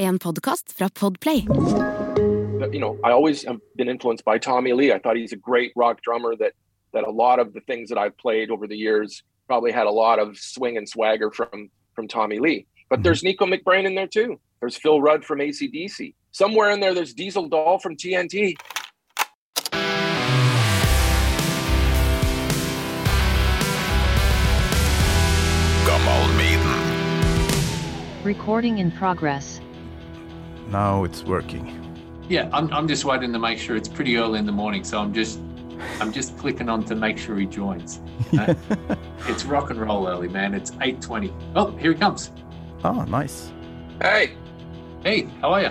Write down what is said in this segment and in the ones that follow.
En podkast fra Podplay. you know, I always have been influenced by Tommy Lee. I thought he's a great rock drummer that that a lot of the things that I've played over the years probably had a lot of swing and swagger from from Tommy Lee. But mm-hmm. there's Nicko McBrain in there too. There's Phil Rudd from ACDC. Somewhere in there, there's Diesel Dahl from TNT. Recording in progress. Now it's working. Yeah, I'm, I'm just waiting to make sure it's pretty early in the morning, so I'm just I'm just clicking on to make sure he joins. Uh, it's rock and roll early, man. It's 8:20. Oh, here he comes. Oh, nice. Hey, Hey, how are you?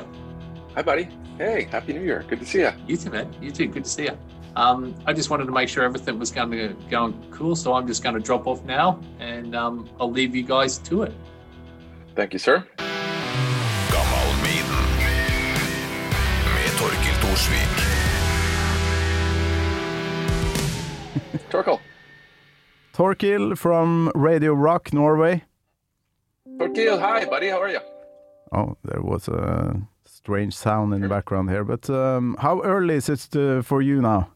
hi, buddy. Hey, happy New Year. Good to see you. You too, man. You too. Good to see you. Um, I just wanted to make sure everything was going to going cool, so I'm just going to drop off now, and um, I'll leave you guys to it. Thank you, sir. Torkil Thorsvik. Torkel. Torkil from Radio Rock Norway. Torkil, hi, buddy. How are you? Oh, there was a strange sound in the background here. But um, how early is it uh, for you now?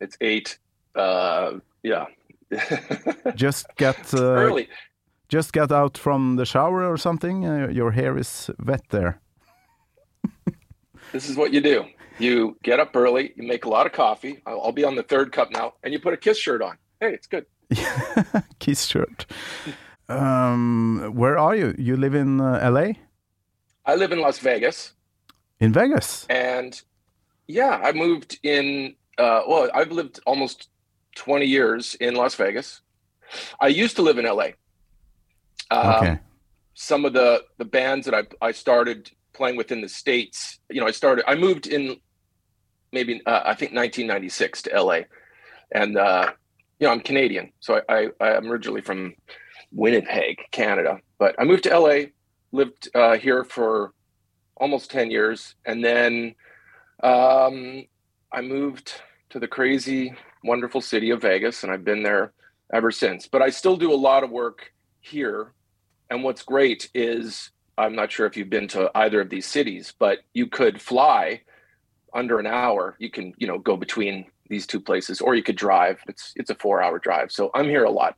It's eight. Uh, yeah. Just get uh, early. just get out from the shower or something. Uh, your hair is wet there. This is what you do. You get up early. You make a lot of coffee. I'll, I'll be on the third cup now, and you put a Kiss shirt on. Hey, it's good. Kiss shirt. Um, where are you? You live in uh, L.A. I live in Las Vegas, In Vegas. and yeah, I moved in. Uh, well, I've lived almost twenty years in Las Vegas. I used to live in LA. Um, Okay. Some of the the bands that I I started playing within the states. You know, I started. I moved in maybe uh, I think 1996 to LA, and uh, you know I'm Canadian, so I, I I'm originally from Winnipeg, Canada, but I moved to LA, lived uh, here for almost 10 years, and then um, I moved to the crazy, wonderful city of Vegas, and I've been there ever since. But I still do a lot of work here, and what's great is I'm not sure if you've been to either of these cities, but you could fly under an hour. You can, you know, go between these two places, or you could drive. It's it's a four hour drive. So I'm here a lot.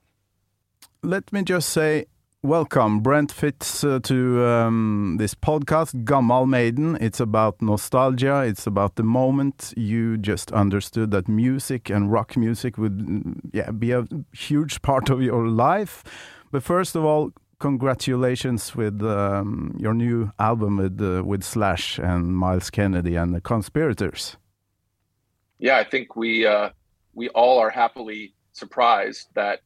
Let me just say welcome, Brent Fitz, uh, to um, this podcast, Gammal Maiden. It's about nostalgia. It's about the moment you just understood that music and rock music would, mm, yeah, be a huge part of your life. But first of all, congratulations with um, your new album with uh, with Slash and Myles Kennedy and the Conspirators. yeah, I think we uh, we all are happily surprised that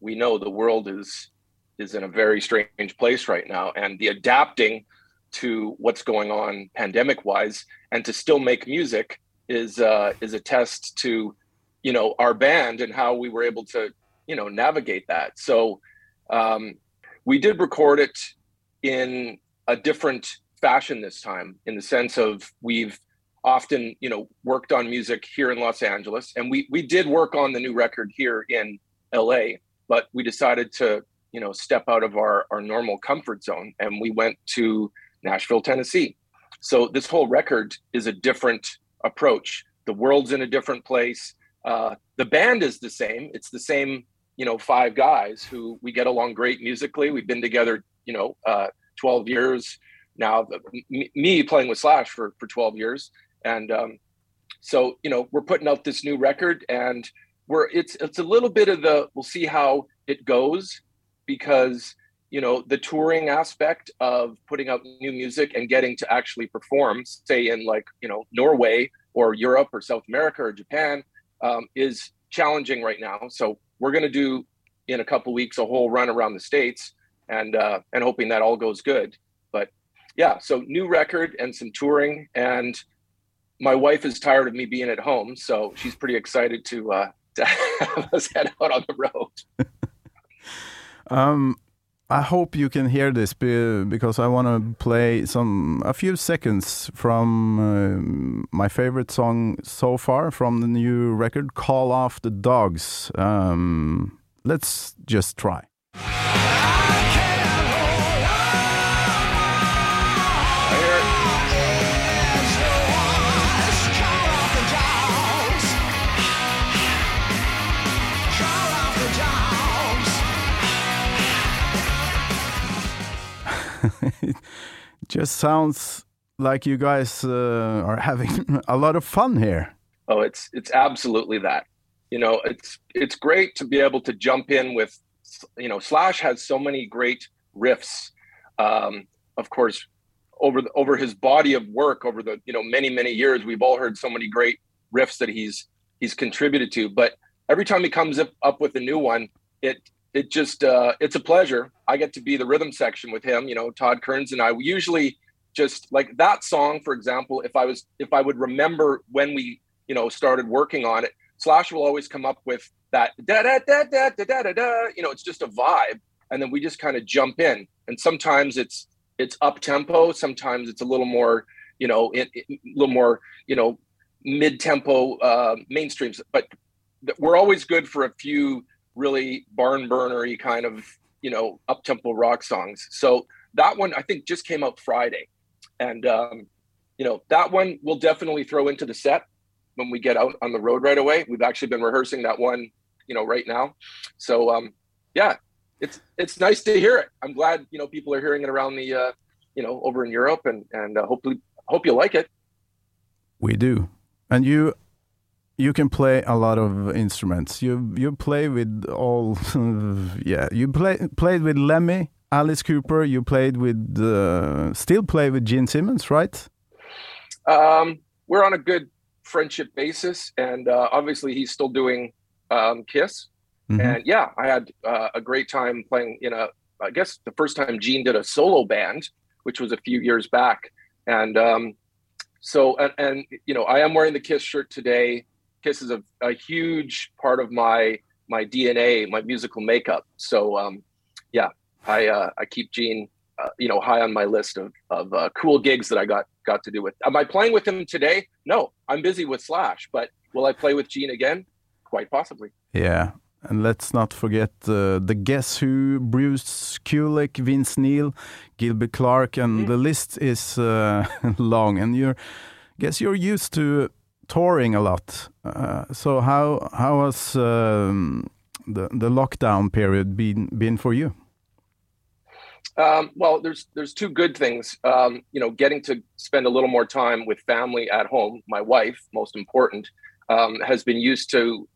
we know the world is is in a very strange place right now, and the adapting to what's going on pandemic wise, and to still make music is uh, is a test to you know our band and how we were able to you know navigate that. So um, we did record it in a different fashion this time, in the sense of we've often you know worked on music here in Los Angeles and we we did work on the new record here in LA but we decided to you know step out of our our normal comfort zone and we went to Nashville Tennessee. So this whole record is a different approach. The world's in a different place. Uh, the band is the same. It's the same you know five guys who we get along great musically. We've been together you know uh, 12 years now the, me, me playing with Slash for for 12 years. And um, so you know we're putting out this new record and we're it's it's a little bit of the we'll see how it goes because you know the touring aspect of putting out new music and getting to actually perform say in like you know norway or europe or south america or japan um, is challenging right now. So we're going to do in a couple weeks a whole run around the states and uh, and hoping that all goes good but yeah so new record and some touring and my wife is tired of me being at home, so she's pretty excited to uh, to have us head out on the road. Um, I hope you can hear this be- because I want to play some a few seconds from uh, my favorite song so far from the new record, "Call Off the Dogs." Um, let's just try. Just sounds like you guys uh, are having a lot of fun here. Oh, it's it's absolutely that. You know, it's it's great to be able to jump in with. You know, Slash has so many great riffs. Um, of course, over the, over his body of work over the you know many many years, we've all heard so many great riffs that he's he's contributed to. But every time he comes up, up with a new one, it it just uh, it's a pleasure. I get to be the rhythm section with him. You know, Todd Kerns and I. We usually just like that song, for example. If I was if I would remember when we you know started working on it, Slash will always come up with that da da da da da da da da. You know, it's just a vibe, and then we just kind of jump in. And sometimes it's it's up tempo. Sometimes it's a little more, you know, it, it, a little more, you know, mid tempo uh, mainstreams. But we're always good for a few really barn burnery kind of, you know, up tempo rock songs. So that one I think just came out Friday, and um, you know that one we'll definitely throw into the set when we get out on the road right away. We've actually been rehearsing that one, you know, right now. So um, yeah, it's it's nice to hear it. I'm glad you know people are hearing it around the uh, you know over in Europe, and and uh, hopefully hope you like it. We do, and you you can play a lot of instruments. You you play with all, yeah. You play played with Lemmy, Alice Cooper. You played with uh, still play with Gene Simmons, right? Um, we're on a good friendship basis, and uh, obviously he's still doing um, Kiss. Mm-hmm. And yeah, I had uh, a great time playing in a. I guess the first time Gene did a solo band, which was a few years back, and um, so and, and you know I am wearing the Kiss shirt today. Kiss is a, a huge part of my my DNA, my musical makeup. So um, yeah, I uh, I keep Gene uh, you know high on my list of of uh, cool gigs that I got got to do with. Am I playing with him today? No, I'm busy with Slash. But will I play with Gene again? Quite possibly. Yeah, and let's not forget uh, the Guess Who, Bruce Kulick, Vince Neil, Gilby Clarke, and mm. the list is uh, long. And you're, guess you're used to touring a lot. Uh, so how how has um, the the lockdown period been been for you? Um, well, there's there's two good things. Um, you know, getting to spend a little more time with family at home. My wife, most important, um, has been used to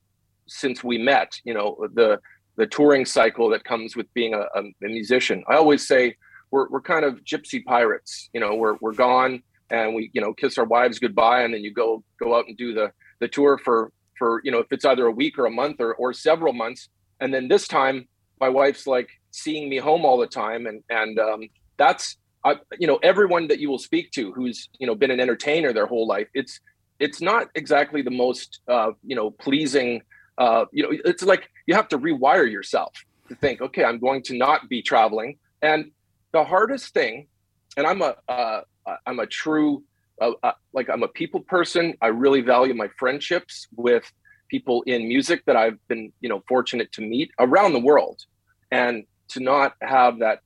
since we met. You know, the the touring cycle that comes with being a, a, musician. I always say we're we're kind of gypsy pirates. You know, we're we're gone and we you know kiss our wives goodbye, and then you go go out and do the the tour for for you know if it's either a week or a month or or several months, and then this time my wife's like seeing me home all the time, and and um, that's I, you know everyone that you will speak to who's you know been an entertainer their whole life. It's it's not exactly the most uh, you know pleasing uh, you know, it's like you have to rewire yourself to think, okay, I'm going to not be traveling. And the hardest thing, and I'm a, uh, I'm a true, uh, uh, like I'm a people person. I really value my friendships with people in music that I've been, you know, fortunate to meet around the world, and to not have that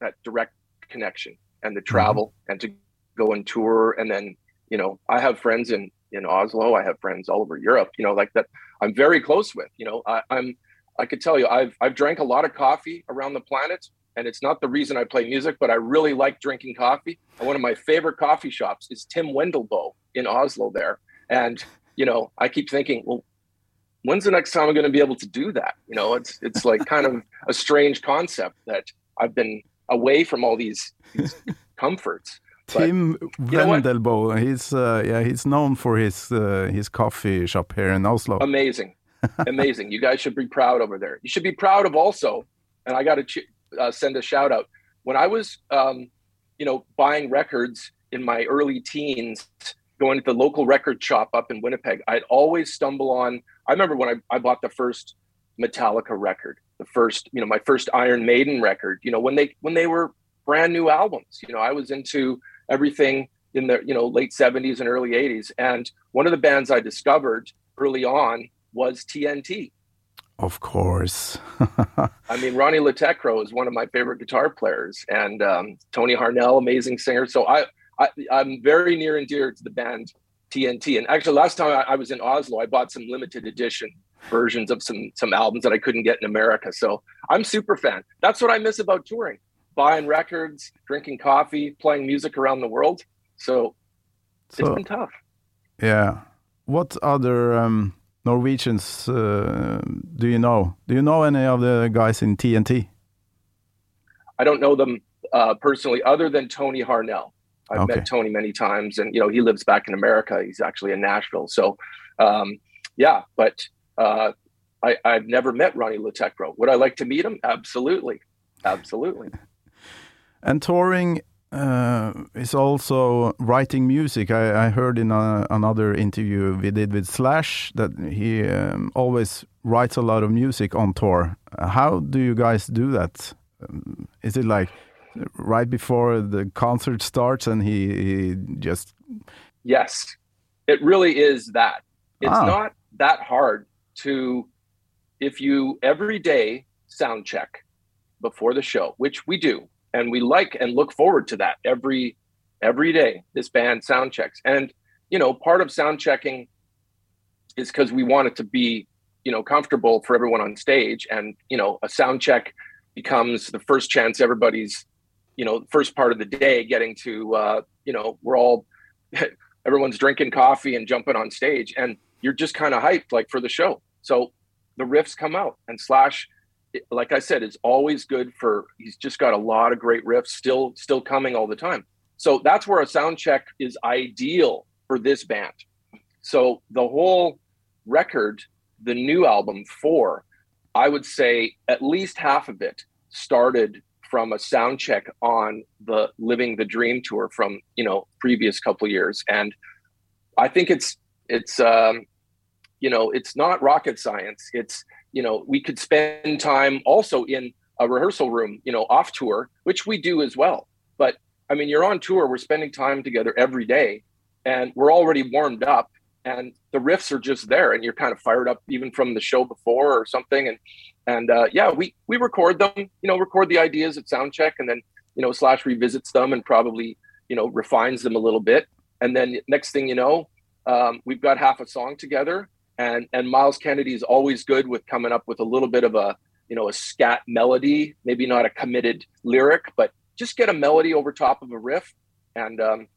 that direct connection and the mm-hmm. travel and to go and tour and then you know i have friends in in oslo i have friends all over europe you know like that I'm very close with. You know, I, I'm I could tell you I've I've drank a lot of coffee around the planet, and it's not the reason I play music, but I really like drinking coffee. And one of my favorite coffee shops is Tim Wendelboe in Oslo there. And you know, I keep thinking, well, when's the next time I'm going to be able to do that? You know, it's it's like kind of a strange concept that I've been away from all these, these comforts. Tim Wendelboe, he's uh, yeah, he's known for his uh, his coffee shop here in Oslo. Amazing, amazing. You guys should be proud over there. You should be proud of also, and I got to uh, send a shout out. When I was, um, you know, buying records in my early teens, going to the local record shop up in Winnipeg, I'd always stumble on. I remember when I, I bought the first Metallica record, the first, you know, my first Iron Maiden record. You know, when they when they were brand new albums. You know, I was into everything in the you know late 70s and early 80s and one of the bands i discovered early on was tnt of course i mean ronni le tekrø is one of my favorite guitar players and um, tony harnell amazing singer so I, I i'm very near and dear to the band tnt and actually last time I, I was in oslo i bought some limited edition versions of some some albums that i couldn't get in america so i'm super fan that's what i miss about touring buying records, drinking coffee, playing music around the world. So, So- it's been tough. Yeah. What other um, Norwegians uh, do you know? Do you know any of the guys in TNT? I don't know them uh, personally, other than Tony Harnell. I've Okay. met Tony many times, and you know he lives back in America. He's actually in Nashville. So, um, yeah, but uh, I, I've never met Ronni Le Tekrø. Would I like to meet him? Absolutely, absolutely. And touring uh, is also writing music. I, I heard in a, another interview we did with Slash that he um, always writes a lot of music on tour. How do you guys do that? Um, Is it like right before the concert starts and he, he just Yes, it really is that. It's Ah. not that hard to, if you every day sound check before the show, which we do, and we like and look forward to that every every day. This band sound checks, and you know, part of sound checking is because we want it to be, you know, comfortable for everyone on stage, and you know, a sound check becomes the first chance everybody's, you know, first part of the day getting to, uh, you know, we're all everyone's drinking coffee and jumping on stage. And you're just kind of hyped like for the show. So the riffs come out and slash like i said it's always good for he's just got a lot of great riffs still still coming all the time. So that's where a sound check is ideal for this band. So the whole record the new album four i would say at least half of it started from a sound check on the living the dream tour from you know previous couple years. And i think it's it's um you know it's not rocket science. It's you know we could spend time also in a rehearsal room you know off tour which we do as well. But i mean you're on tour we're spending time together every day and we're already warmed up and the riffs are just there and you're kind of fired up even from the show before or something and and uh, yeah we we record them you know record the ideas at sound check and then you know slash revisits them and probably you know refines them a little bit. And then next thing you know um, we've got half a song together and and myles kennedy is always good with coming up with a little bit of a you know a scat melody maybe not a committed lyric but just get a melody over top of a riff. And um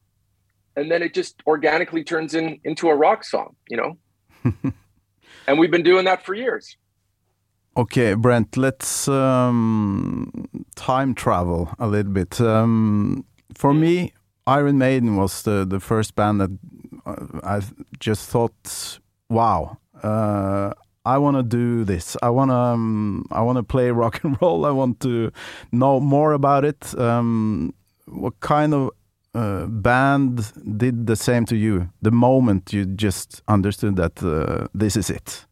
and then it just organically turns in into a rock song you know? And we've been doing that for years. Okay, Brent, let's um, time travel a little bit. Um, for me, Iron Maiden was the, the first band that uh, I just thought, wow, uh, I want to do this. I want to um, I want to play rock and roll. I want to know more about it. Um, what kind of uh, band did the same to you the moment you just understood that uh, this is it?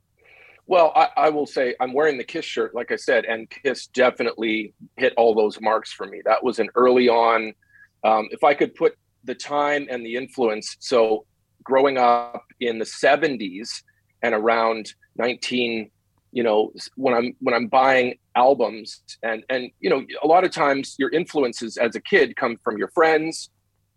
Well, I, I will say I'm wearing the Kiss shirt, like I said, and Kiss definitely hit all those marks for me. That was an early on. Um, if I could put the time and the influence, so growing up in the 70s and around 19, you know, when I'm when I'm buying albums and and you know, a lot of times your influences as a kid come from your friends,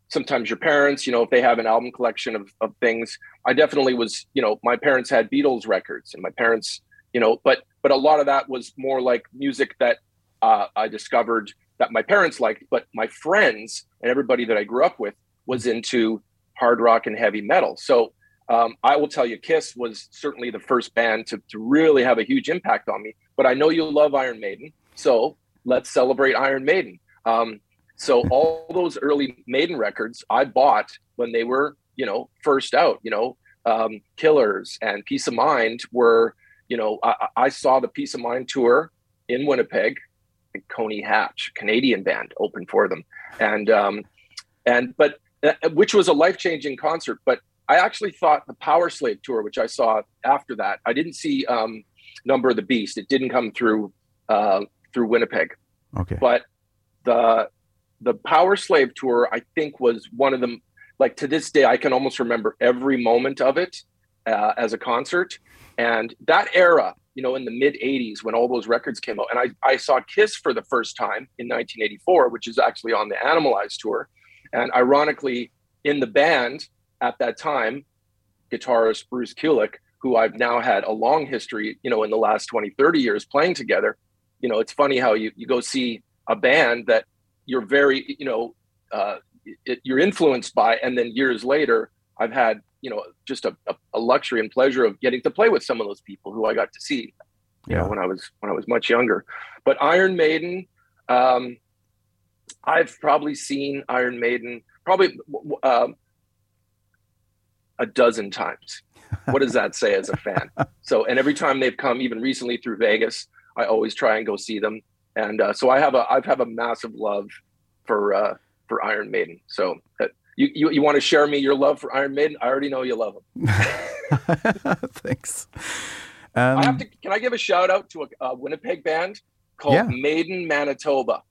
sometimes your parents, you know, if they have an album collection of, of things. I definitely was, you know, my parents had Beatles records and my parents, you know, but but a lot of that was more like music that uh, I discovered that my parents liked, but my friends and everybody that I grew up with was into hard rock and heavy metal. So um, I will tell you, Kiss was certainly the first band to, to really have a huge impact on me. But I know you love Iron Maiden, so let's celebrate Iron Maiden. Um, so all those early Maiden records I bought when they were, you know, first out. You know, um, Killers and Piece of Mind were, you know, I, I saw the Piece of Mind tour in Winnipeg. Coney Hatch, Canadian band, opened for them, and um, and but which was a life changing concert. But I actually thought the Power Slave tour, which I saw after that, I didn't see um, Number of the Beast. It didn't come through uh, through Winnipeg Okay. but the the power slave tour i think was one of them like to this day i can almost remember every moment of it uh, as a concert and that era you know in the mid 80s when all those records came out and I, I saw kiss for the first time in 1984 which is actually on the animalized tour and ironically in the band at that time guitarist bruce kulick who i've now had a long history you know in the last 20 30 years playing together you know, it's funny how you, you go see a band that you're very you know uh, it, you're influenced by, and then years later, I've had you know just a, a, luxury and pleasure of getting to play with some of those people who I got to see, you yeah. know, when I was when I was much younger. But Iron Maiden, um, I've probably seen Iron Maiden probably um, a dozen times. what does that say as a fan? So, and every time they've come, even recently through Vegas, I always try and go see them. And uh, so I have a I have a massive love for uh, for Iron Maiden. So uh, you, you you want to share me your love for Iron Maiden? I already know you love them. Thanks. Um, I have to. Can I give a shout out to a, a Winnipeg band called yeah. Maiden Manitoba?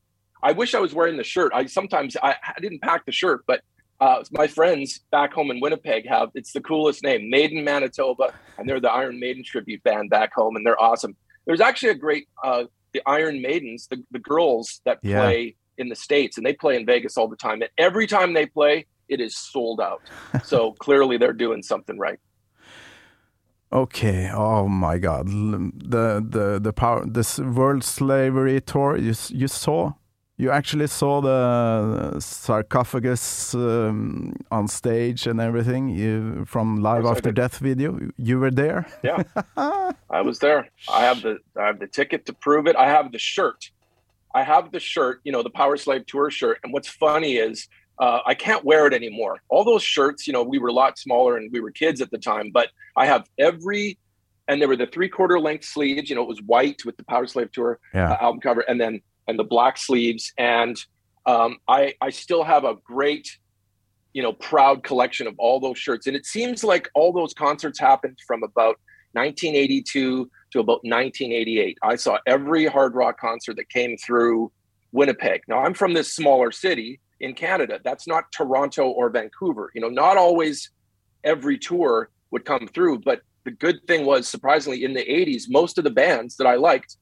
I wish I was wearing the shirt. I sometimes I, I didn't pack the shirt, but uh, my friends back home in Winnipeg have it's the coolest name, Maiden Manitoba, and they're the Iron Maiden tribute band back home, and they're awesome. There's actually a great uh, the Iron Maidens, the, the girls that yeah. play in the states, and they play in Vegas all the time. And every time they play, it is sold out. so clearly, they're doing something right. Okay. Oh my God. The the the power. This World Slavery Tour. You you saw you actually saw the sarcophagus um, on stage and everything you, from Live After Death video. You were there. Yeah, I was there. I have the I have the ticket to prove it. I have the shirt. I have the shirt. You know, the power slave Tour shirt. And what's funny is uh, I can't wear it anymore. All those shirts. You know, we were a lot smaller and we were kids at the time. But I have every and there were the three quarter length sleeves. You know, it was white with the power slave Tour yeah. uh, album cover, and then and the black sleeves. And um, I, I still have a great, you know, proud collection of all those shirts. And it seems like all those concerts happened from about 1982 to about 1988. I saw every hard rock concert that came through Winnipeg. Now I'm from this smaller city in Canada. That's not Toronto or Vancouver. You know, not always every tour would come through, but the good thing was surprisingly in the 80s, most of the bands that I liked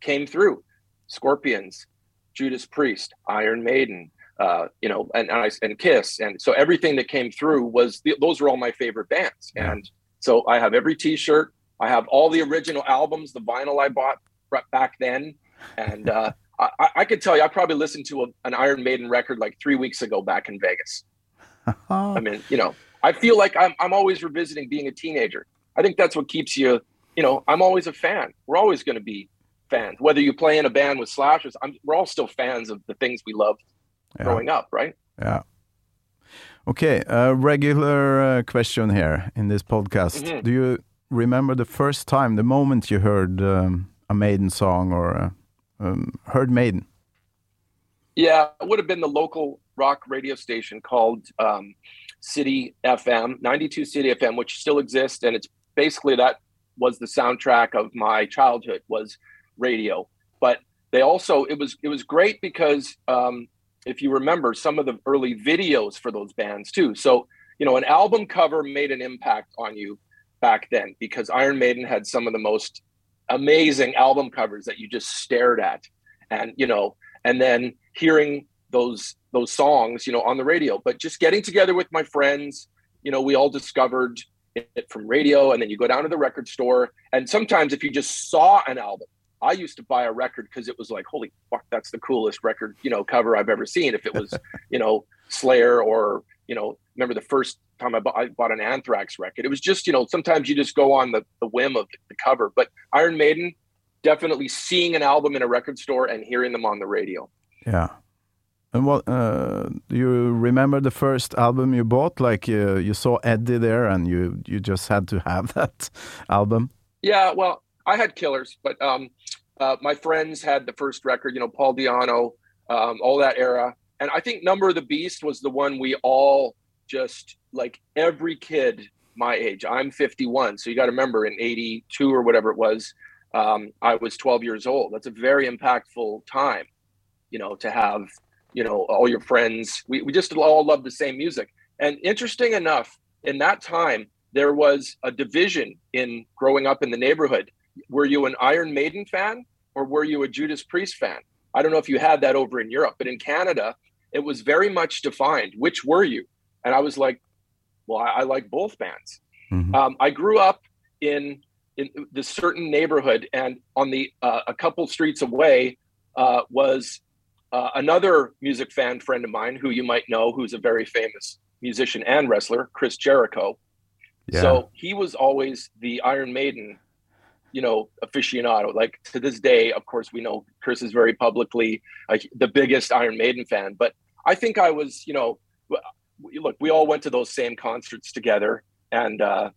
came through. Scorpions, Judas Priest, Iron Maiden, uh, you know, and and, I, and Kiss, and so everything that came through was the, those were all my favorite bands, and so I have every T-shirt, I have all the original albums, the vinyl I bought back then, and uh, I, I could tell you I probably listened to a, an Iron Maiden record like three weeks ago back in Vegas. I mean, you know, I feel like I'm I'm always revisiting being a teenager. I think that's what keeps you, you know, I'm always a fan. We're always going to be fans. Whether you play in a band with slashers, I'm, we're all still fans of the things we loved yeah. growing up, right? Yeah. Okay, a regular uh, question here in this podcast. Mm -hmm. Do you remember the first time, the moment you heard um, a Maiden song or uh, um, heard Maiden? Yeah, it would have been the local rock radio station called um, CITI FM, 92 CITI FM, which still exists, and it's basically that was the soundtrack of my childhood. Was radio. But they also it was it was great because um, if you remember some of the early videos for those bands too. So you know an album cover made an impact on you back then because Iron Maiden had some of the most amazing album covers that you just stared at, and you know, and then hearing those those songs, you know, on the radio. But just getting together with my friends, you know, we all discovered it from radio, and then you go down to the record store, and sometimes if you just saw an album I used to buy a record because it was like, holy fuck, that's the coolest record, you know, cover I've ever seen. If it was, you know, Slayer or, you know, remember the first time I bought, I bought an Anthrax record. It was just, you know, sometimes you just go on the, the whim of the cover. But Iron Maiden, definitely seeing an album in a record store and hearing them on the radio. Yeah. And what uh, do you remember the first album you bought? Like uh, you saw Eddie there, and you you just had to have that album. Yeah, well, I had killers, but um, uh, my friends had the first record, you know, Paul Di'Anno, um, all that era. And I think Number of the Beast was the one we all just like every kid my age. I'm 51. So you got to remember in 82 or whatever it was, um, I was 12 years old. That's a very impactful time, you know, to have, you know, all your friends. We, we just all love the same music. And interesting enough, in that time, there was a division in growing up in the neighborhood were you an Iron Maiden fan or were you a Judas Priest fan? I don't know if you had that over in Europe, but in Canada, it was very much defined. Which were you? And I was like, well, I, I like both bands. Mm-hmm. Um, I grew up in in this certain neighborhood, and on the uh, a couple streets away uh, was uh, another music fan friend of mine who you might know, who's a very famous musician and wrestler, Chris Jericho. Yeah. So he was always the Iron Maiden, you know, aficionado. Like to this day, of course, we know Chris is very publicly the biggest Iron Maiden fan. But I think I was, you know, look, we all went to those same concerts together, and uh,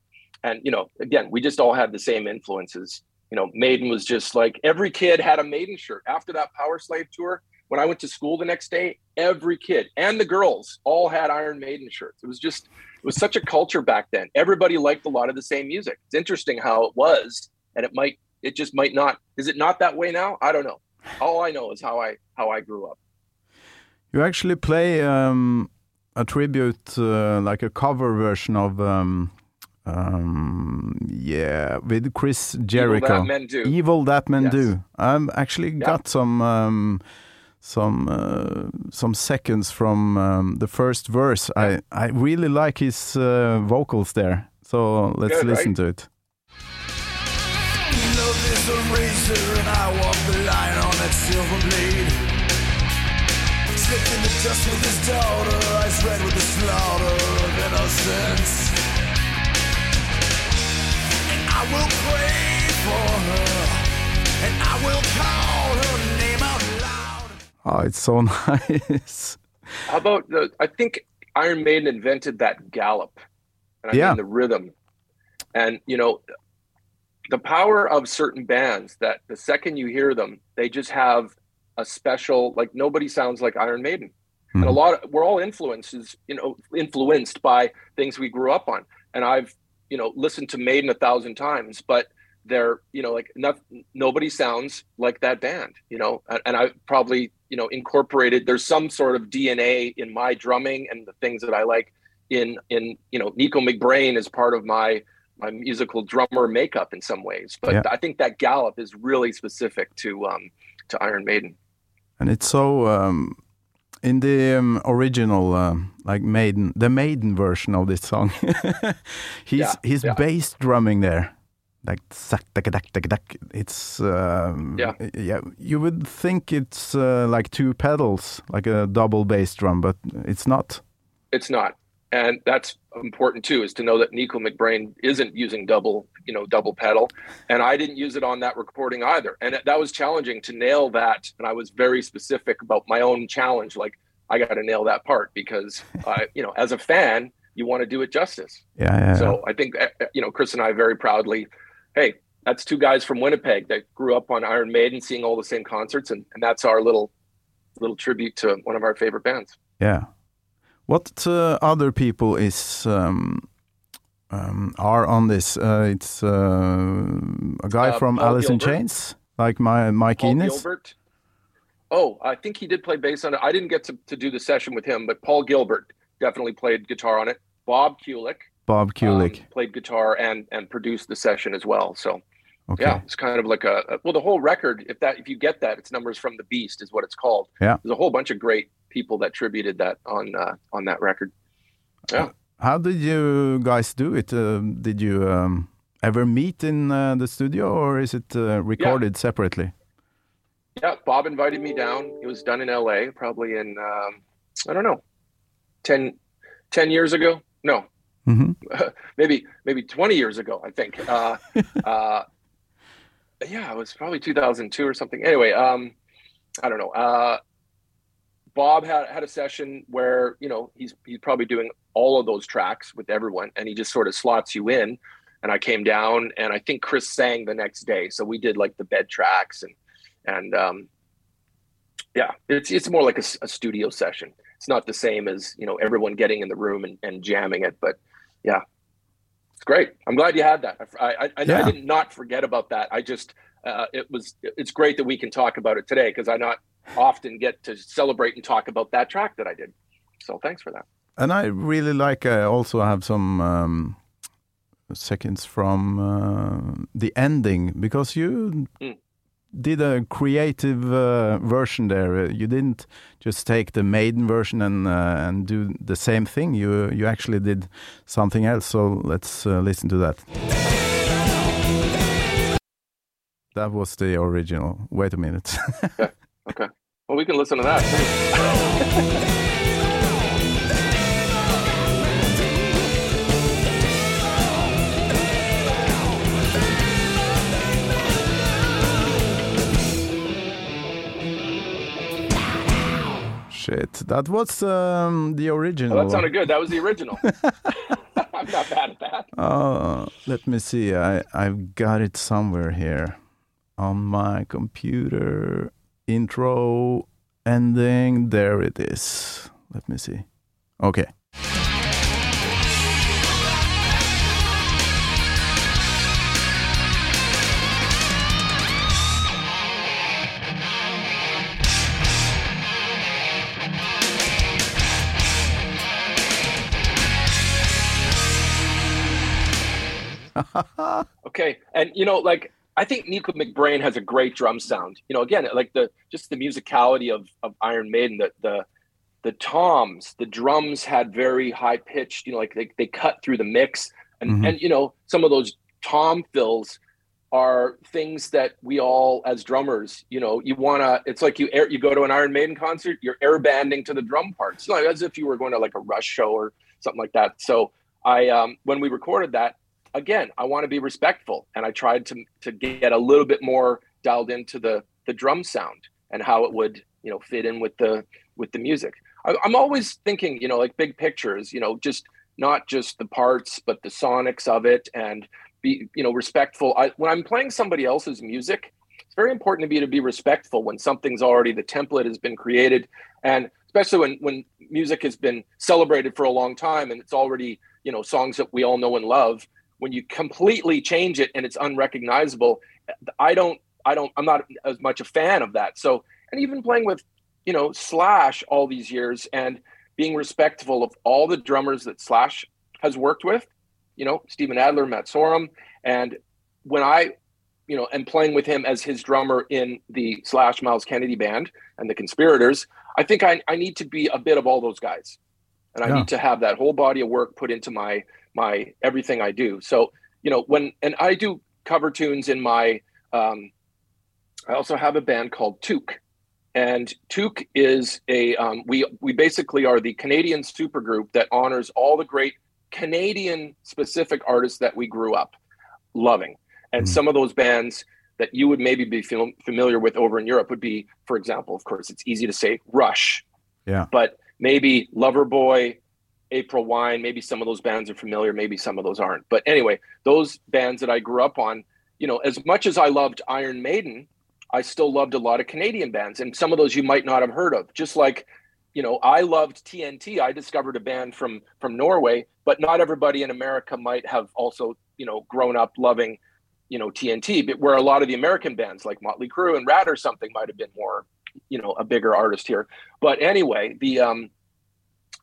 and you know, again, we just all had the same influences. You know, Maiden was just like every kid had a Maiden shirt after that Power Slave tour. When I went to school the next day, every kid and the girls all had Iron Maiden shirts. It was just it was such a culture back then. Everybody liked a lot of the same music. It's interesting how it was, and it might it just might not. Is it not that way now? I don't know. All I know is how I how I grew up. You actually play um, a tribute, uh, like a cover version of, um, um, yeah, with Chris Jericho. Evil That Men Do. Evil That Men Yes. Do. I've actually Yeah. got some um, some uh, some seconds from um, the first verse. I I really like his uh, vocals there. So let's Good, listen right? to it. Love is a razor and I walk the line on that silver blade. Slipped in the dust with his daughter, eyes red with the slaughter of innocence. And I will pray for her, and I will call her name out loud. Oh, it's so nice. How about the? I think Iron Maiden invented that gallop, and I Yeah. mean the rhythm, and you know, the power of certain bands. That the second you hear them, they just have a special. Like nobody sounds like Iron Maiden, and a Mhm. lot. Of, we're all influences, you know, influenced by things we grew up on. And I've, you know, listened to Maiden a thousand times, but they're, you know, like not, nobody sounds like that band, you know. And, and I probably, you know, incorporated. There's some sort of DNA in my drumming and the things that I like. In in you know, Nicko McBrain is part of my my musical drummer makeup in some ways. But Yeah. I think that gallop is really specific to um to Iron Maiden. And it's so um, in the um, original, um, like Maiden, the Maiden version of this song. he's Yeah, he's yeah. bass drumming there, like zack, dak, dak, dak, dak. It's um, Yeah. yeah. You would think it's uh, like two pedals, like a double bass drum, but it's not. It's not. And that's important too, is to know that Nicko McBrain isn't using double, you know, double pedal. And I didn't use it on that recording either. And that was challenging to nail that. And I was very specific about my own challenge. Like, I got to nail that part because, I, you know, as a fan, you want to do it justice. Yeah, yeah. So I think, uh, you know, Chris and I very proudly, hey, that's two guys from Winnipeg that grew up on Iron Maiden, seeing all the same concerts. And, and that's our little, little tribute to one of our favorite bands. Yeah. What uh, other people is um, um, are on this? Uh, it's uh, a guy Uh, from Paul Alice in Chains, like my Mike Paul Inez. Gilbert. Oh, I think he did play bass on it. I didn't get to, to do the session with him, but Paul Gilbert definitely played guitar on it. Bob Kulick, Bob Kulick. um, played guitar and and produced the session as well. So okay. yeah, it's kind of like a, a- well, the whole record. If that if you get that, it's numbers from the beast is what it's called. Yeah. there's a whole bunch of great people that tributed that on uh, on that record. Yeah. How did you guys do it? Um did you um, ever meet in uh, the studio, or is it uh, recorded separately? Yeah, Bob invited me down. It was done in LA, probably in um, I don't know, 10, 10 years ago. No, hmm maybe maybe 20 years ago, I think. Uh, uh, yeah, it was probably 2002 or something. Anyway, um, I don't know. Bob had had a session where you know he's he's probably doing all of those tracks with everyone, and he just sort of slots you in. And I came down, and I think Chris sang the next day, so we did like the bed tracks and and um, yeah, it's it's more like a studio session. It's not the same as you know everyone getting in the room and, and jamming it, but yeah, it's great. I'm glad you had that. I I, I, Yeah. I did not forget about that. I just uh, it was it's great that we can talk about it today because I not often get to celebrate and talk about that track that I did. So thanks for that. And I really like. I also have some um, seconds from uh, the ending because you Mm. did a creative uh, version there. You didn't just take the maiden version and uh, and do the same thing. You you actually did something else. So let's uh, listen to that. That was the original. Wait a minute. We can listen to that. too. Shit, that was um, the original. Oh, that sounded good. That was the original. I'm not bad at that. Uh, let me see. I I've got it somewhere here on my computer. Intro ending. There it is. Let me see. Okay. Okay, and you know, like I think Nicko McBrain has a great drum sound. You know, again, like the just the musicality of of Iron Maiden, the the the toms, the drums had very high pitched. You know, like they they cut through the mix, and Mhm. and you know some of those tom fills are things that we all as drummers you know you want to it's like you air, you go to an iron maiden concert you're air banding to the drum parts like as if you were going to like a rush show or something like that so i um when we recorded that again i want to be respectful and i tried to to get a little bit more dialed into the the drum sound and how it would you know fit in with the with the music. I, i'm always thinking you know like big pictures you know just not just the parts but the sonics of it and be you know respectful. I, when i'm playing somebody else's music it's very important to me to be respectful when something's already the template has been created. And especially when when music has been celebrated for a long time and it's already you know songs that we all know and love when you completely change it and it's unrecognizable i don't i don't i'm not as much a fan of that so and even playing with you know slash all these years and being respectful of all the drummers that slash has worked with you know steven adler matt sorum and when i you know am playing with him as his drummer in the slash myles kennedy band and the conspirators i think i, I need to be a bit of all those guys and i Yeah. need to have that whole body of work put into my my everything i do so you know when and i do cover tunes in my um i also have a band called toque and toque is a um, we we basically are the canadian supergroup that honors all the great canadian specific artists that we grew up loving and Mhm. some of those bands that you would maybe be fam- familiar with over in europe would be for example of course it's easy to say rush Yeah. but maybe loverboy april wine maybe some of those bands are familiar maybe some of those aren't. But anyway those bands that i grew up on you know as much as i loved iron maiden i still loved a lot of canadian bands and some of those you might not have heard of. Just like you know i loved tnt i discovered a band from from norway but not everybody in america might have also you know grown up loving you know tnt but where a lot of the american bands like motley crue and ratt or something might have been more you know a bigger artist here. But anyway the um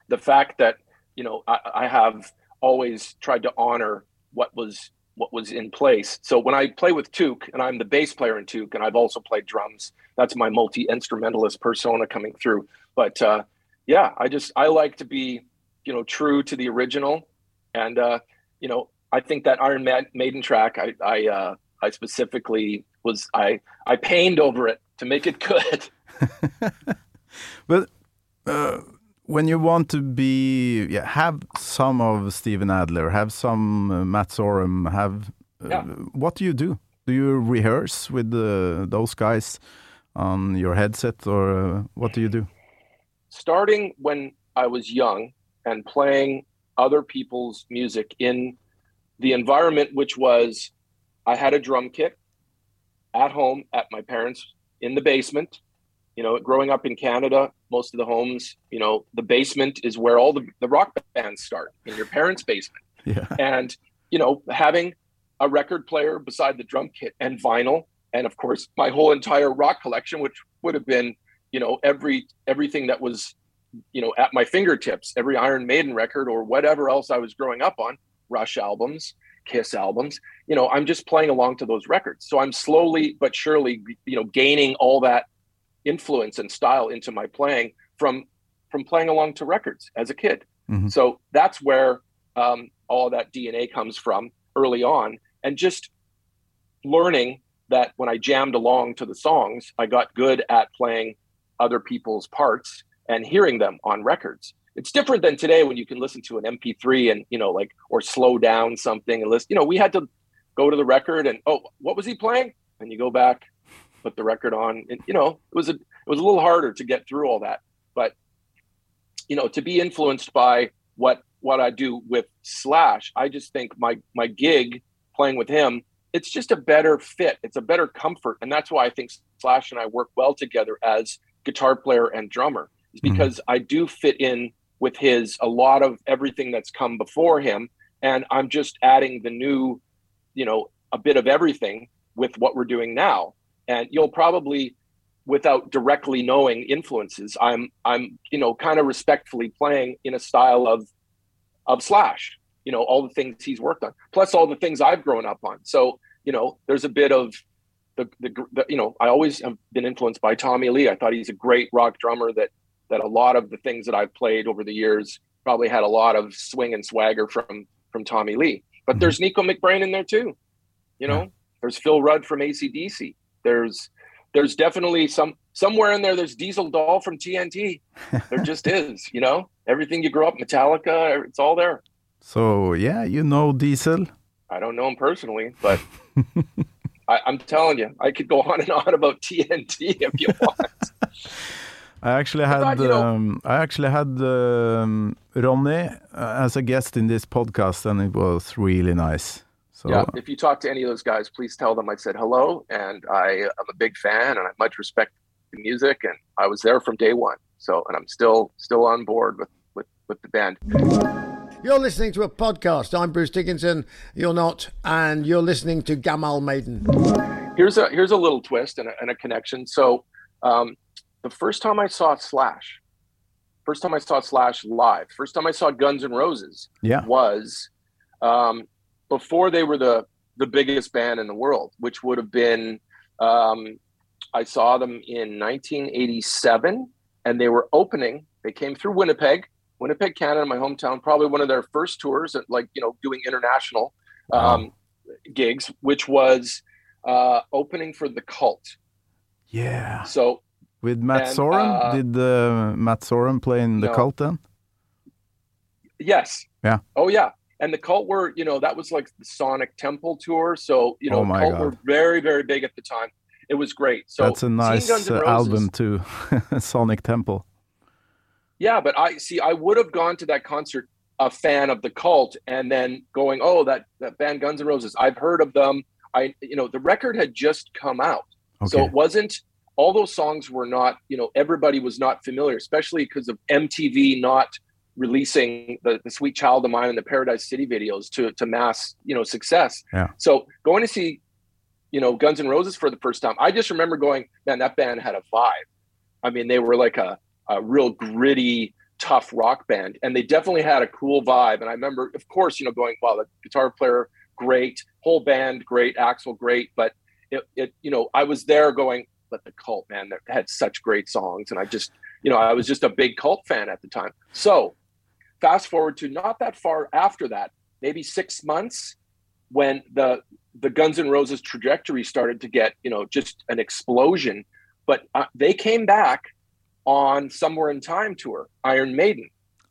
the fact that you know I, I have always tried to honor what was what was in place. So when i play with Toque and i'm the bass player in Toque and i've also played drums that's my multi instrumentalist persona coming through. But uh yeah i just i like to be you know true to the original. And uh you know i think that iron Ma- maiden track i i uh i specifically was i i pained over it to make it good. But uh, when you want to be, yeah, have some of Steven Adler, have some uh, Matt Sorum, have uh, Yeah. what do you do? Do you rehearse with uh, those guys on your headset, or uh, what do you do? starting when I was young and playing other people's music in the environment, which was I had a drum kit at home at my parents in the basement. You know, growing up in Canada, most of the homes, you know, the basement is where all the, the rock bands start in your parents' basement. Yeah, And, you know, having a record player beside the drum kit and vinyl, and of course, my whole entire rock collection, which would have been you know every everything that was you know at my fingertips every iron maiden record or whatever else i was growing up on rush albums kiss albums you know i'm just playing along to those records so i'm slowly but surely you know gaining all that influence and style into my playing from from playing along to records as a kid Mhm. so that's where um, all that dna comes from early on and just learning that when i jammed along to the songs i got good at playing other people's parts and hearing them on records. It's different than today when you can listen to an MP3 and you know like or slow down something and listen. You know, we had to go to the record and oh, what was he playing? And you go back, put the record on, and you know it was a it was a little harder to get through all that. But you know, to be influenced by what what I do with Slash, I just think my my gig playing with him, it's just a better fit. It's a better comfort, and that's why I think Slash and I work well together as guitar player and drummer. Is because mm-hmm. I do fit in with his a lot of everything that's come before him, and I'm just adding the new, you know, a bit of everything with what we're doing now. And you'll probably without directly knowing influences i'm i'm you know kind of respectfully playing in a style of of slash you know all the things he's worked on plus all the things i've grown up on. So you know there's a bit of the, the, the you know i always have been influenced by tommy lee. I thought he's a great rock drummer that that a lot of the things that i've played over the years probably had a lot of swing and swagger from from tommy lee. But mm-hmm. there's nicko mcbrain in there too you know? There's phil rudd from acdc there's there's definitely some somewhere in there there's diesel dahl from tnt there just is you know? Everything you grow up metallica it's all there. So yeah you know diesel? I don't know him personally but I, am telling you i could go on and on about tnt if you want. I actually had thought, you know, um, I actually had um, Ronni uh, as a guest in this podcast, and it was really nice. So, yeah, if you talk to any of those guys, please tell them I said hello and I am a big fan and I much respect the music and I was there from day one. So, and I'm still still on board with with, with the band. You're listening to a podcast. I'm Bruce Dickinson. You're not, and you're listening to Gammal Maiden. Here's a here's a little twist and a, and a connection. So, um, the first time I saw Slash, first time I saw Slash live, first time I saw Guns N' Roses, yeah. was um, before they were the the biggest band in the world, which would have been um, I saw them in 1987, and they were opening. They came through Winnipeg, Winnipeg, Canada, my hometown. Probably one of their first tours, at, like you know, doing international um, gigs, which was uh, opening for the Cult. Yeah. So with Matt and, Sorum, uh, did uh, Matt Sorum play in the no. Cult then? Yes. Yeah. Oh yeah and the cult were you know that was like the sonic temple tour. So you know oh cult God. were very very big at the time. It was great. So that's a nice uh, album too. Sonic temple. Yeah but i see i would have gone to that concert a fan of the cult and then going oh that that band guns N' roses i've heard of them. I you know the record had just come out. Okay. so it wasn't all those songs were not you know everybody was not familiar especially because of mtv not releasing the, the Sweet Child of Mine and the Paradise City videos to to mass you know success. Yeah. So going to see you know Guns N' Roses for the first time, I just remember going, man, that band had a vibe. I mean, they were like a a real gritty, tough rock band, and they definitely had a cool vibe. And I remember, of course, you know, going, wow, the guitar player great, whole band great, Axl great, but it, it you know, I was there going, but the cult man that had such great songs, and I just you know, I was just a big cult fan at the time. So fast forward to not that far after that, maybe six months, when the the Guns N' Roses trajectory started to get you know just an explosion. But uh, they came back on Somewhere in Time tour, Iron Maiden.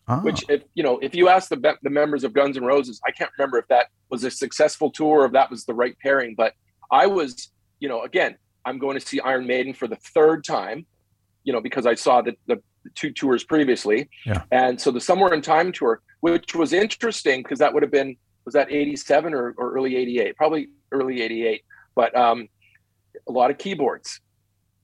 Oh. Which, if you know, if you ask the the members of Guns N' Roses, I can't remember if that was a successful tour or if that was the right pairing. But I was, you know, again, I'm going to see Iron Maiden for the third time, you know, because I saw the, the two tours previously. Yeah. And so the Somewhere in Time tour, which was interesting because that would have been was that 87 or, or early 88, probably early 88, but um, a lot of keyboards,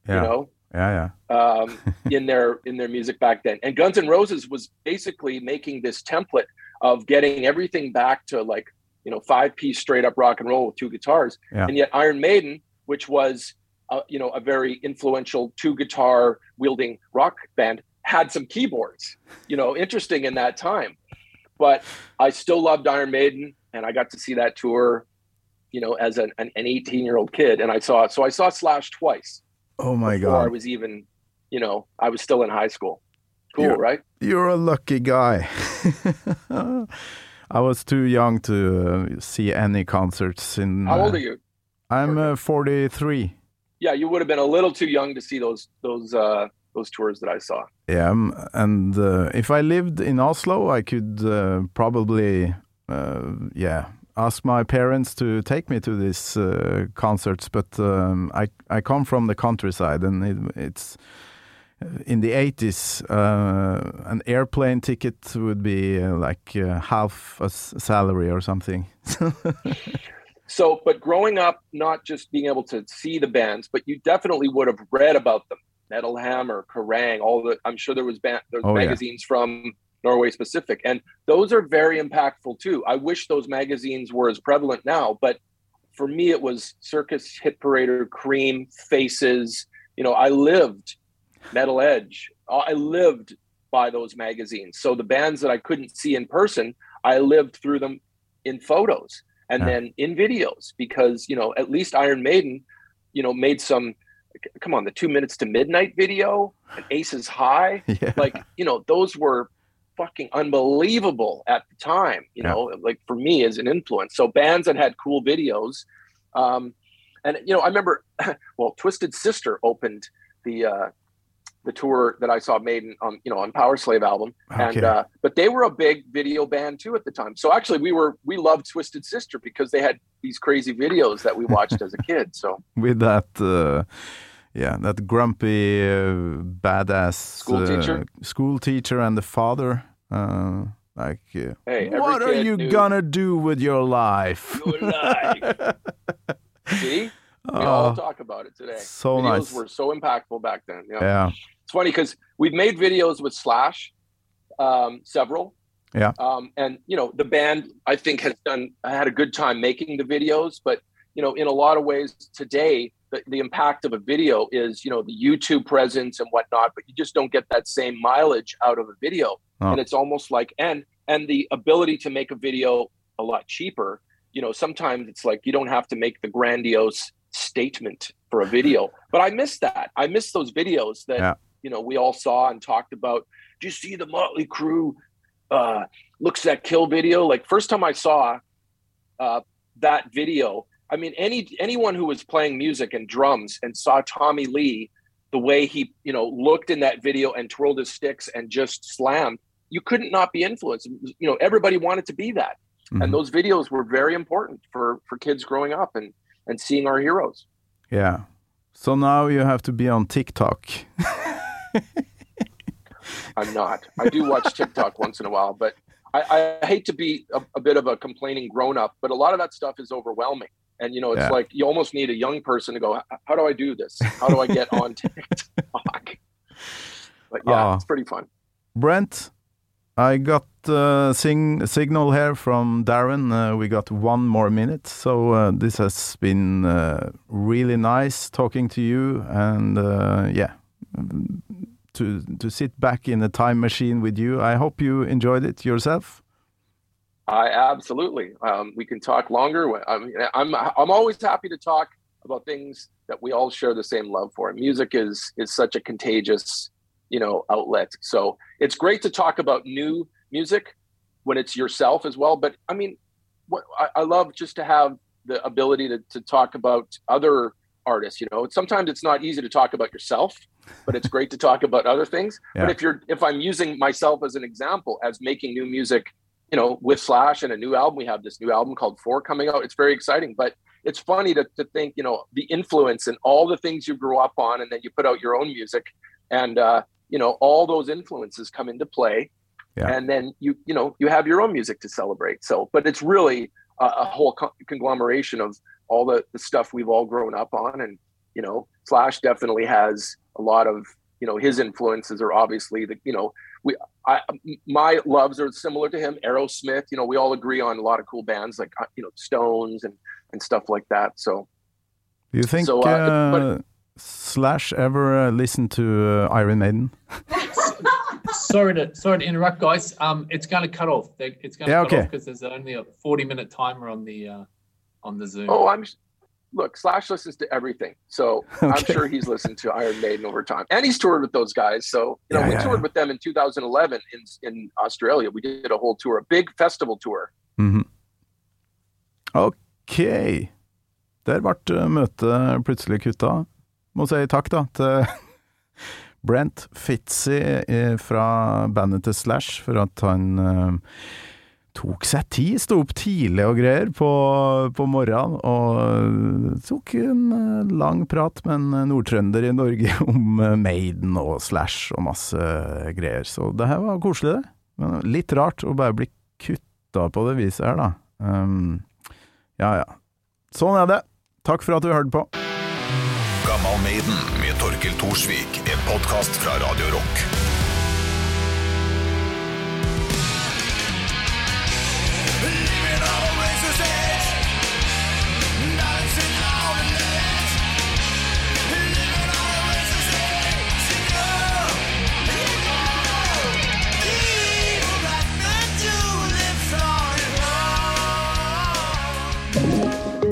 yeah. you know, yeah, yeah, um, in their in their music back then. And Guns N' Roses was basically making this template of getting everything back to like you know five piece straight up rock and roll with two guitars. Yeah. And yet Iron Maiden, which was uh, you know a very influential two guitar wielding rock band, had some keyboards, you know, interesting in that time. But I still loved Iron Maiden, and I got to see that tour, you know, as an, an 18 year old kid. And I saw, so I saw Slash twice. Oh my God. I was even, you know, I was still in high school. Cool, you're, right? You're a lucky guy. I was too young to uh, see any concerts in. How old uh, are you? I'm uh, 43. Yeah, you would have been a little too young to see those those uh, those tours that I saw. Yeah, um, and uh, if I lived in Oslo, I could uh, probably, uh, yeah, ask my parents to take me to these uh, concerts. But um, I I come from the countryside, and it, it's in the eighties. Uh, an airplane ticket would be uh, like uh, half a salary or something. So, but growing up, not just being able to see the bands, but you definitely would have read about them. Metal Hammer, Kerrang, all the. I'm sure there was band, there's Oh, yeah. magazines from Norway specific, and those are very impactful too. I wish those magazines were as prevalent now, but for me, it was Circus, Hit Parader, Creem, Faces. You know, I lived Metal Edge. I lived by those magazines. So the bands that I couldn't see in person, I lived through them in photos and Yeah. then in videos because you know at least Iron Maiden, you know, made some. Come on, the two minutes to midnight video, and Aces High, yeah, like you know, those were fucking unbelievable at the time. You Yeah. know, like for me as an influence. So bands that had cool videos, um, and you know, I remember, well, Twisted Sister opened the uh, the tour that I saw Maiden on, you know, on Powerslave album, and uh, but they were a big video band too at the time. So actually, we were we loved Twisted Sister because they had these crazy videos that we watched as a kid. So with that. Uh, yeah, that grumpy, uh, badass School uh, teacher? school teacher, and the father. Uh, like, uh, hey, what are you knew gonna do with your life? Your life. See, we Oh, all talk about it today. so videos nice. were so impactful back then. Yeah. yeah, It's funny because we've made videos with Slash, um, several. Yeah. Um, and you know, the band I think has done had a good time making the videos, but you know, in a lot of ways today, the, the impact of a video is, you know, the YouTube presence and whatnot, but you just don't get that same mileage out of a video. Oh. And it's almost like and and the ability to make a video a lot cheaper. You know, sometimes it's like you don't have to make the grandiose statement for a video. But I miss that. I miss those videos that Yeah. You know we all saw and talked about. Do you see the Mötley Crüe uh, Looks That Kill video? Like first time I saw uh, that video, I mean any anyone who was playing music and drums and saw Tommy Lee, the way he you know looked in that video and twirled his sticks and just slammed, you couldn't not be influenced. You know everybody wanted to be that, Mhm. and those videos were very important for for kids growing up and and seeing our heroes. yeah. So now you have to be on TikTok. I'm not. I do watch TikTok once in a while, but I, I hate to be a, a bit of a complaining grown up, but a lot of that stuff is overwhelming. And you know, it's Yeah. like you almost need a young person to go, how do I do this? How do I get on TikTok? But yeah, Oh. it's pretty fun. Brent, I got uh, sing signal here from Darren. Uh, we got one more minute, so uh, this has been uh, really nice talking to you, and uh, yeah, to to sit back in a time machine with you. I hope you enjoyed it yourself. I absolutely. Um, we can talk longer. I mean, I'm I'm always happy to talk about things that we all share the same love for. Music is is such a contagious, you know, outlet. So it's great to talk about new music when it's yourself as well. But I mean, what I, I love just to have the ability to to talk about other artists. You know, sometimes it's not easy to talk about yourself, but it's great to talk about other things. Yeah. But if you're if I'm using myself as an example as making new music you know, with Slash and a new album. We have this new album called Four coming out. It's very exciting, but it's funny to, to think, you know, the influence and all the things you grew up on, and then you put out your own music, and uh, you know, all those influences come into play, Yeah. and then you, you know, you have your own music to celebrate. So, but it's really a, a whole co- conglomeration of all the, the stuff we've all grown up on, and you know, Slash definitely has a lot of, you know, his influences are obviously the, you know, we I, my loves are similar to him. Aerosmith, you know, we all agree on a lot of cool bands like uh, you know Stones and and stuff like that. So Do you think So, uh, uh, but- Slash ever uh, listened to uh, Iron Maiden? sorry to sorry to interrupt, guys. Um, it's going to cut off. It's going to Yeah, cut okay. off because there's only a 40 minute timer on the uh, on the Zoom. oh, I'm look Slash listens to everything. So I'm Okay. sure he's listened to Iron Maiden over time, and he's toured with those guys. So you know, Yeah, we yeah, toured yeah. with them in 2011 in in Australia. We did a whole tour, a big festival tour. Mhm. Ok. Der ble uh, møtet plutselig kutta. Må si takk, da, til Brent Fitzy eh, fra bandet til Slash for at han eh, tok seg tid, sto opp tidlig og greier på, på morgenen, og tok en eh, lang prat med en nordtrønder i Norge om eh, Maiden og Slash og masse greier. Så det her var koselig, det. Men litt rart å bare bli kutta på det viset her, da. Um, ja ja. Sånn er det. Takk for at du hørte på. Gammal Maiden med Torkel Thorsvik. En podkast fra Radio Rock.